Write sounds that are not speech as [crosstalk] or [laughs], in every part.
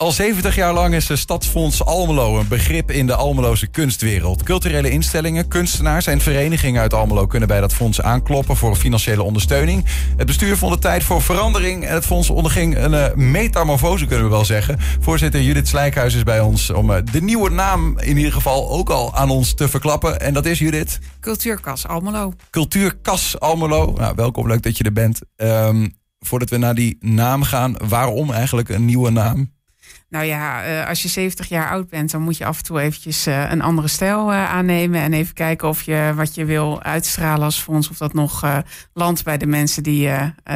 Al 70 jaar lang is de Stadsfonds Almelo een begrip in de Almeloze kunstwereld. Culturele instellingen, kunstenaars en verenigingen uit Almelo kunnen bij dat fonds aankloppen voor financiële ondersteuning. Het bestuur vond het tijd voor verandering en het fonds onderging een uh, metamorfose, kunnen we wel zeggen. Voorzitter Judith Slijkhuis is bij ons om uh, de nieuwe naam in ieder geval ook al aan ons te verklappen. En dat is Judith? Cultuurkas Almelo. Cultuurkas Almelo. Nou, welkom, leuk dat je er bent. Um, voordat we naar die naam gaan, waarom eigenlijk een nieuwe naam? Nou ja, uh, als je 70 jaar oud bent, dan moet je af en toe eventjes uh, een andere stijl uh, aannemen. En even kijken of je wat je wil uitstralen als fonds, of dat nog landt bij de mensen die,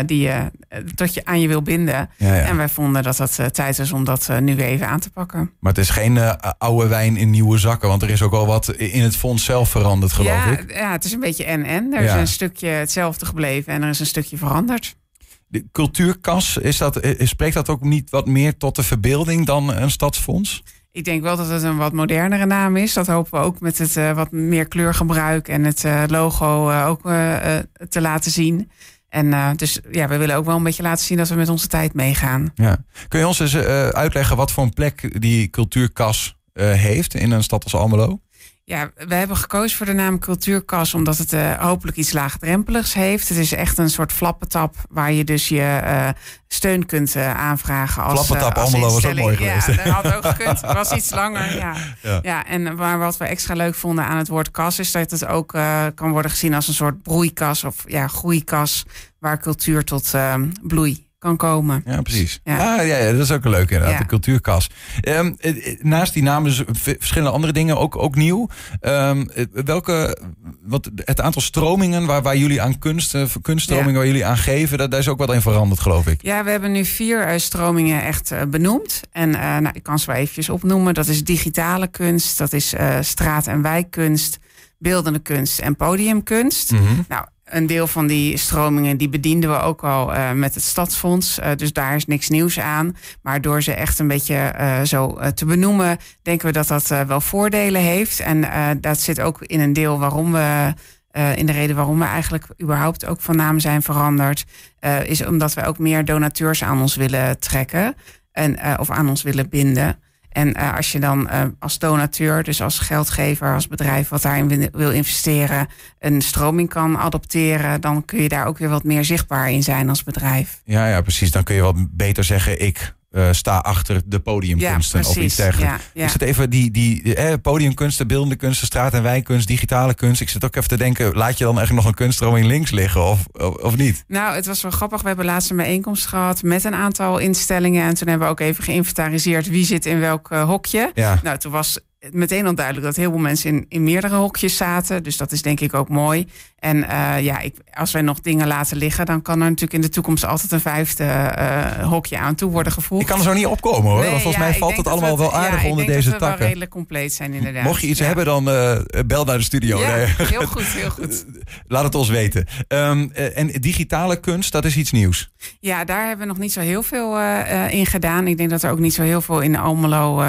die dat je aan je wil binden. Ja, ja. En wij vonden dat dat tijd is om dat nu even aan te pakken. Maar het is geen oude wijn in nieuwe zakken, want er is ook al wat in het fonds zelf veranderd, geloof ja, ik. Ja, het is een beetje en-en. Er is een stukje hetzelfde gebleven en er is een stukje veranderd. De cultuurkas, is dat, spreekt dat ook niet wat meer tot de verbeelding dan een stadsfonds? Ik denk wel dat het een wat modernere naam is. Dat hopen we ook met het uh, wat meer kleurgebruik en het uh, logo uh, ook te laten zien. En dus ja, we willen ook wel een beetje laten zien dat we met onze tijd meegaan. Ja. Kun je ons eens uitleggen wat voor een plek die cultuurkas heeft in een stad als Almelo? Ja, we hebben gekozen voor de naam Cultuurkas omdat het uh, hopelijk iets laagdrempeligs heeft. Het is echt een soort flappetap waar je dus je uh, steun kunt uh, aanvragen. Als, flappetap als Almelo was ook mooi geweest. Ja, dat had ook gekund. Het was iets langer, ja. ja. ja. en waar, wat we extra leuk vonden aan het woord kas... is dat het ook kan worden gezien als een soort broeikas of ja, groeikas... waar cultuur tot bloei kan komen. Ja, precies. Ja, ah, ja, ja dat is ook een leuk inderdaad, ja. de cultuurkas. Um, naast die namen dus verschillende andere dingen ook, ook nieuw. Um, welke, wat, het aantal stromingen waar, waar jullie aan kunst, kunststromingen ja. waar jullie aan geven, dat, daar is ook wat in veranderd, geloof ik. Ja, we hebben nu vier uh, stromingen echt uh, benoemd. En uh, nou, ik kan ze wel eventjes opnoemen. Dat is digitale kunst, dat is straat- en wijkkunst, beeldende kunst en podiumkunst. Mm -hmm. Nou, een deel van die stromingen die bedienden we ook al uh, met het Stadsfonds. Uh, dus daar is niks nieuws aan. Maar door ze echt een beetje uh, zo te benoemen, denken we dat dat wel voordelen heeft. En dat zit ook in een deel waarom we. in de reden waarom we eigenlijk überhaupt ook van naam zijn veranderd, is omdat we ook meer donateurs aan ons willen trekken en, of aan ons willen binden. En uh, als je dan uh, als donateur, dus als geldgever, als bedrijf wat daarin wil investeren, een stroming kan adopteren, dan kun je daar ook weer wat meer zichtbaar in zijn als bedrijf. Ja, ja precies. Dan kun je wat beter zeggen, ik uh, sta achter de podiumkunsten ja, of iets dergelijks. Ja, ja. Ik zit even die, die eh, podiumkunsten, beeldende kunsten, straat- en wijkkunst, digitale kunst. Ik zit ook even te denken, laat je dan echt nog een kunststroming links liggen of, of, of, niet? Nou, het was wel grappig. We hebben laatst een bijeenkomst gehad met een aantal instellingen. En toen hebben we ook even geïnventariseerd wie zit in welk uh, hokje. Nou, toen was meteen al duidelijk dat heel veel mensen in, in meerdere hokjes zaten. Dus dat is denk ik ook mooi. En uh, ja, ik, als wij nog dingen laten liggen, dan kan er natuurlijk in de toekomst altijd een vijfde uh, hokje aan toe worden gevoegd. Ik kan er zo niet opkomen hoor. Nee, want volgens ja, mij valt het allemaal wel aardig ja, onder deze dat takken. Ik wel redelijk compleet zijn inderdaad. Mocht je iets hebben, dan uh, bel naar de studio. Ja, nee. [laughs] heel goed, heel goed. [laughs] Laat het ons weten. Um, en digitale kunst, dat is iets nieuws. Ja, daar hebben we nog niet zo heel veel in gedaan. Ik denk dat er ook niet zo heel veel in Almelo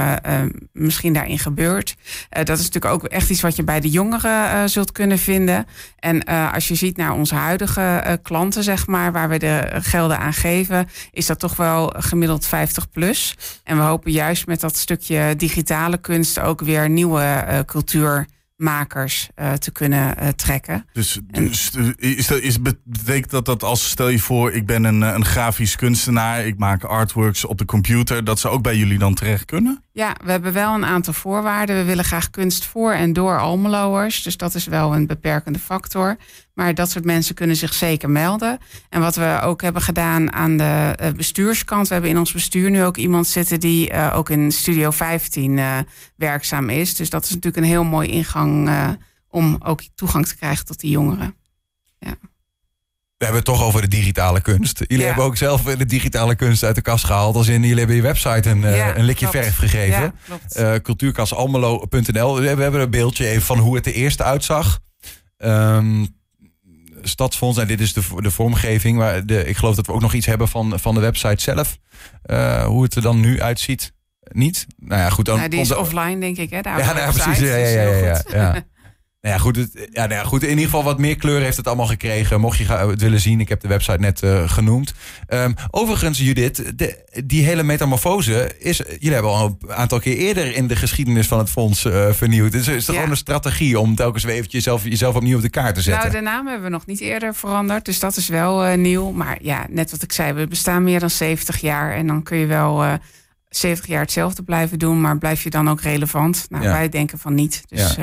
misschien daarin gebeurt. dat is natuurlijk ook echt iets wat je bij de jongeren zult kunnen vinden. En uh, als je ziet naar onze huidige uh, klanten, zeg maar, waar we de gelden aan geven, is dat toch wel gemiddeld 50 plus. En we hopen juist met dat stukje digitale kunst ook weer nieuwe uh, cultuur makers uh, te kunnen trekken. Dus, dus is dat, is, betekent dat dat als stel je voor, ik ben een, een grafisch kunstenaar, ik maak artworks op de computer, dat ze ook bij jullie dan terecht kunnen? Ja, we hebben wel een aantal voorwaarden. We willen graag kunst voor en door Almeloers. Dus dat is wel een beperkende factor. Maar dat soort mensen kunnen zich zeker melden. En wat we ook hebben gedaan aan de bestuurskant. We hebben in ons bestuur nu ook iemand zitten die uh, ook in Studio 15 uh, werkzaam is. Dus dat is natuurlijk een heel mooi ingang om ook toegang te krijgen tot die jongeren. Ja. We hebben het toch over de digitale kunst. Jullie ja. hebben ook zelf de digitale kunst uit de kast gehaald. Als in jullie hebben je website een, ja, een likje klopt. verf gegeven. Ja, uh, cultuurkasalmelo.nl. We hebben een beeldje even van hoe het er eerst uitzag. Um, Stadsfonds, en dit is de, de vormgeving. Maar de, ik geloof dat we ook nog iets hebben van, van de website zelf. Uh, hoe het er dan nu uitziet. Niet? Nou ja, goed. Dan, ja, die is onze... offline, denk ik. Hè, ja, nou, precies. Ja, ja, ja, ja, ja. Nou ja, goed, het, ja, nou ja, goed, in ieder geval wat meer kleur heeft het allemaal gekregen. Mocht je het willen zien, ik heb de website net uh, genoemd. Um, overigens, Judith, de, die hele metamorfose is. Jullie hebben al een aantal keer eerder in de geschiedenis van het fonds uh, vernieuwd. Dus is er ja. gewoon een strategie om telkens weer eventjes jezelf, jezelf opnieuw op de kaart te zetten? Nou, de naam hebben we nog niet eerder veranderd. Dus dat is wel uh, nieuw. Maar ja, net wat ik zei, we bestaan meer dan 70 jaar. En dan kun je wel. 70 jaar hetzelfde blijven doen, maar blijf je dan ook relevant? Nou, ja. wij denken van niet. Dus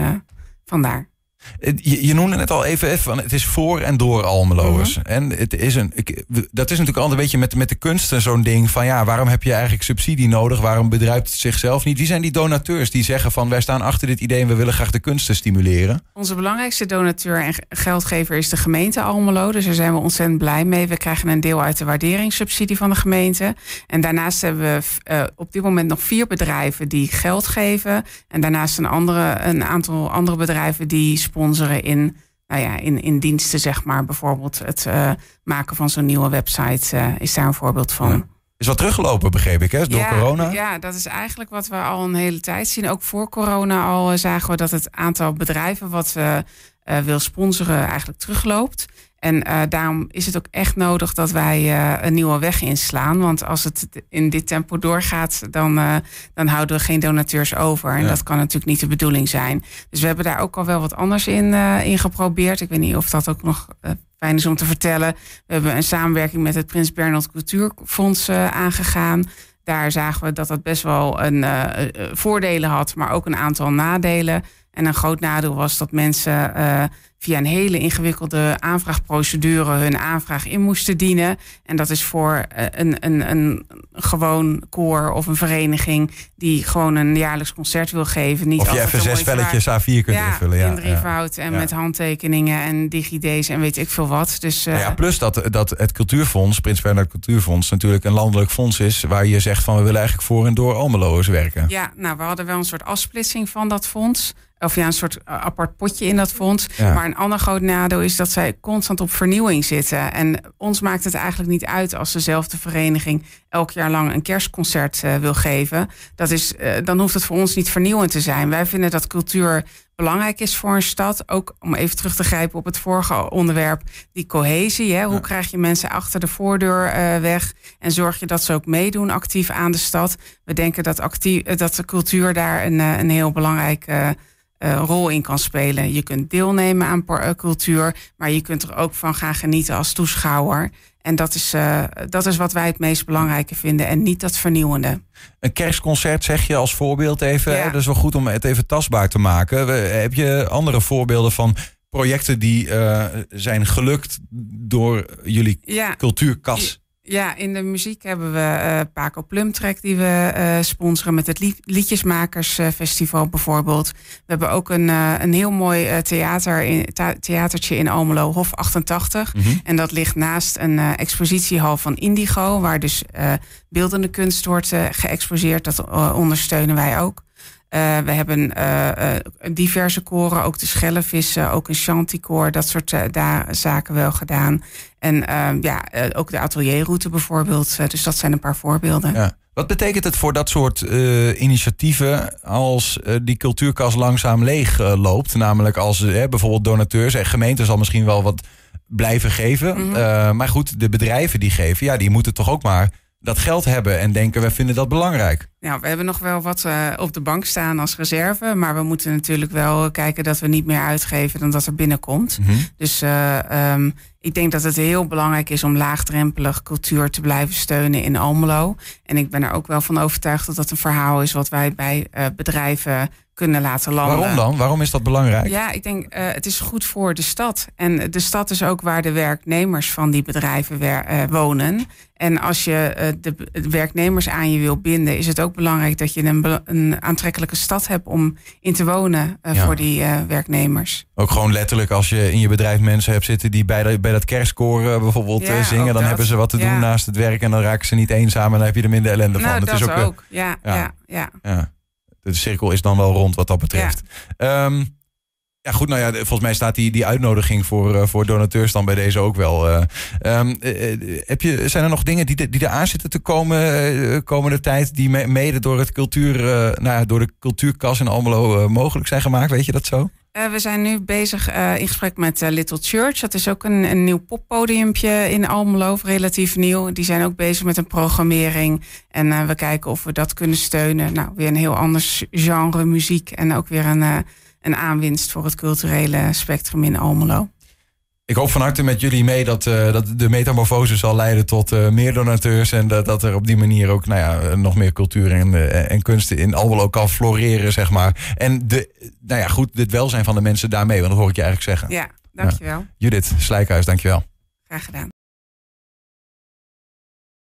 vandaar. Je, je, noemde net al even, even van het is voor en door Almeloers. Mhm. En het is een, ik, dat is natuurlijk altijd een beetje met, met de kunsten zo'n ding van ja, waarom heb je eigenlijk subsidie nodig? Waarom bedrijft het zichzelf niet? Wie zijn die donateurs die zeggen van wij staan achter dit idee en we willen graag de kunsten stimuleren? Onze belangrijkste donateur en geldgever is de gemeente Almelo. Dus daar zijn we ontzettend blij mee. We krijgen een deel uit de waarderingssubsidie van de gemeente. En daarnaast hebben we uh, op dit moment nog vier bedrijven die geld geven. En daarnaast een, andere, een aantal andere bedrijven die sponsoren in, nou ja, in, in diensten, zeg maar. Bijvoorbeeld het uh, maken van zo'n nieuwe website uh, is daar een voorbeeld van. Ja. Is wat teruggelopen, begreep ik, hè? door ja, corona? Ja, dat is eigenlijk wat we al een hele tijd zien. Ook voor corona al uh, zagen we dat het aantal bedrijven wat wil sponsoren eigenlijk terugloopt. En uh, daarom is het ook echt nodig dat wij uh, een nieuwe weg inslaan. Want als het in dit tempo doorgaat, dan, uh, dan houden we geen donateurs over. En ja. dat kan natuurlijk niet de bedoeling zijn. Dus we hebben daar ook al wel wat anders in, in geprobeerd. Ik weet niet of dat ook nog fijn is om te vertellen. We hebben een samenwerking met het Prins Bernhard Cultuurfonds aangegaan. Daar zagen we dat dat best wel een voordelen had, maar ook een aantal nadelen. En een groot nadeel was dat mensen via een hele ingewikkelde aanvraagprocedure hun aanvraag in moesten dienen. En dat is voor een, een, een gewoon koor of een vereniging die gewoon een jaarlijks concert wil geven. Niet of je even zes velletjes A4 kunt ja, invullen. Ja, in drievoud en ja. met handtekeningen en digide's en weet ik veel wat. Dus, uh, ja, plus dat, dat het Cultuurfonds, Prins Bernhard Cultuurfonds, natuurlijk een landelijk fonds is waar je zegt van we willen eigenlijk voor en door Almeloers werken. Ja, nou we hadden wel een soort afsplitsing van dat fonds. Of ja, een soort apart potje in dat fonds. Ja. Maar een ander groot nadeel is dat zij constant op vernieuwing zitten. En ons maakt het eigenlijk niet uit als dezelfde vereniging elk jaar lang een kerstconcert uh, wil geven. Dat is, uh, dan hoeft het voor ons niet vernieuwend te zijn. Wij vinden dat cultuur belangrijk is voor een stad. Ook om even terug te grijpen op het vorige onderwerp, die cohesie. Hè? Hoe ja. krijg je mensen achter de voordeur uh, weg en zorg je dat ze ook meedoen actief aan de stad? We denken dat, actief, dat de cultuur daar een, een heel belangrijk uh, rol in kan spelen. Je kunt deelnemen aan cultuur, maar je kunt er ook van gaan genieten als toeschouwer. En dat is, uh, dat is wat wij het meest belangrijke vinden en niet dat vernieuwende. Een kerstconcert zeg je als voorbeeld even. Ja. Dat is wel goed om het even tastbaar te maken. Heb je andere voorbeelden van projecten die uh, zijn gelukt door jullie ja. cultuurkas? Ja, in de muziek hebben we uh, Paco Plumtrek die we uh, sponsoren met het Liedjesmakersfestival bijvoorbeeld. We hebben ook een, uh, een heel mooi theater in, theatertje in Almelo, Hof 88. Mm -hmm. En dat ligt naast een expositiehal van Indigo, waar dus beeldende kunst wordt geëxposeerd. Dat ondersteunen wij ook. Uh, we hebben uh, uh, diverse koren, ook de schellevissen, ook een chanticoor, dat soort daar zaken wel gedaan. En ja, ook de atelierroute bijvoorbeeld. dus dat zijn een paar voorbeelden. Ja. Wat betekent het voor dat soort initiatieven als die cultuurkas langzaam leeg loopt? Namelijk als bijvoorbeeld donateurs en gemeenten zal misschien wel wat blijven geven. Mm -hmm. maar goed, de bedrijven die geven, ja, die moeten toch ook maar dat geld hebben en denken we vinden dat belangrijk. Nou, we hebben nog wel wat uh, op de bank staan als reserve. Maar we moeten natuurlijk wel kijken dat we niet meer uitgeven dan dat er binnenkomt. Mm -hmm. Dus uh, um, ik denk dat het heel belangrijk is om laagdrempelig cultuur te blijven steunen in Almelo. En ik ben er ook wel van overtuigd dat dat een verhaal is wat wij bij uh, bedrijven kunnen laten landen. Waarom dan? Waarom is dat belangrijk? Ja, ik denk uh, het is goed voor de stad. En de stad is ook waar de werknemers van die bedrijven wer, uh, wonen. En als je uh, de werknemers aan je wil binden, is het ook belangrijk dat je een, een aantrekkelijke stad hebt om in te wonen ja. voor die werknemers. Ook gewoon letterlijk als je in je bedrijf mensen hebt zitten die bij, de, bij dat kerstkoor bijvoorbeeld ja, zingen, dan dat. hebben ze wat te doen naast het werk en dan raken ze niet eenzaam en dan heb je er minder ellende nou, van. Dat, dat is ook, ook. Ja, ja, ja. Ja de cirkel is dan wel rond wat dat betreft. Ja, um, ja goed, nou ja, volgens mij staat die, die uitnodiging voor, uh, voor donateurs dan bij deze ook wel. Uh, um, uh, heb je, zijn er nog dingen die, die eraan zitten te komen komende tijd, die me, mede door, het cultuur, nou, door de cultuurkas in Almelo mogelijk zijn gemaakt? Weet je dat zo? We zijn nu bezig in gesprek met Little Church. Dat is ook een, een nieuw poppodiumpje in Almelo, relatief nieuw. Die zijn ook bezig met een programmering. En we kijken of we dat kunnen steunen. Nou, weer een heel ander genre muziek. En ook weer een, een aanwinst voor het culturele spectrum in Almelo. Ik hoop van harte met jullie mee dat, uh, dat de metamorfose zal leiden tot uh, meer donateurs. En dat, dat er op die manier ook nou ja, nog meer cultuur en, uh, en kunsten in Almelo kan floreren, zeg maar. En de, nou ja, goed, het welzijn van de mensen daarmee, want dat hoor ik je eigenlijk zeggen. Ja, dankjewel. Judith Slijkhuis, dankjewel. Graag gedaan.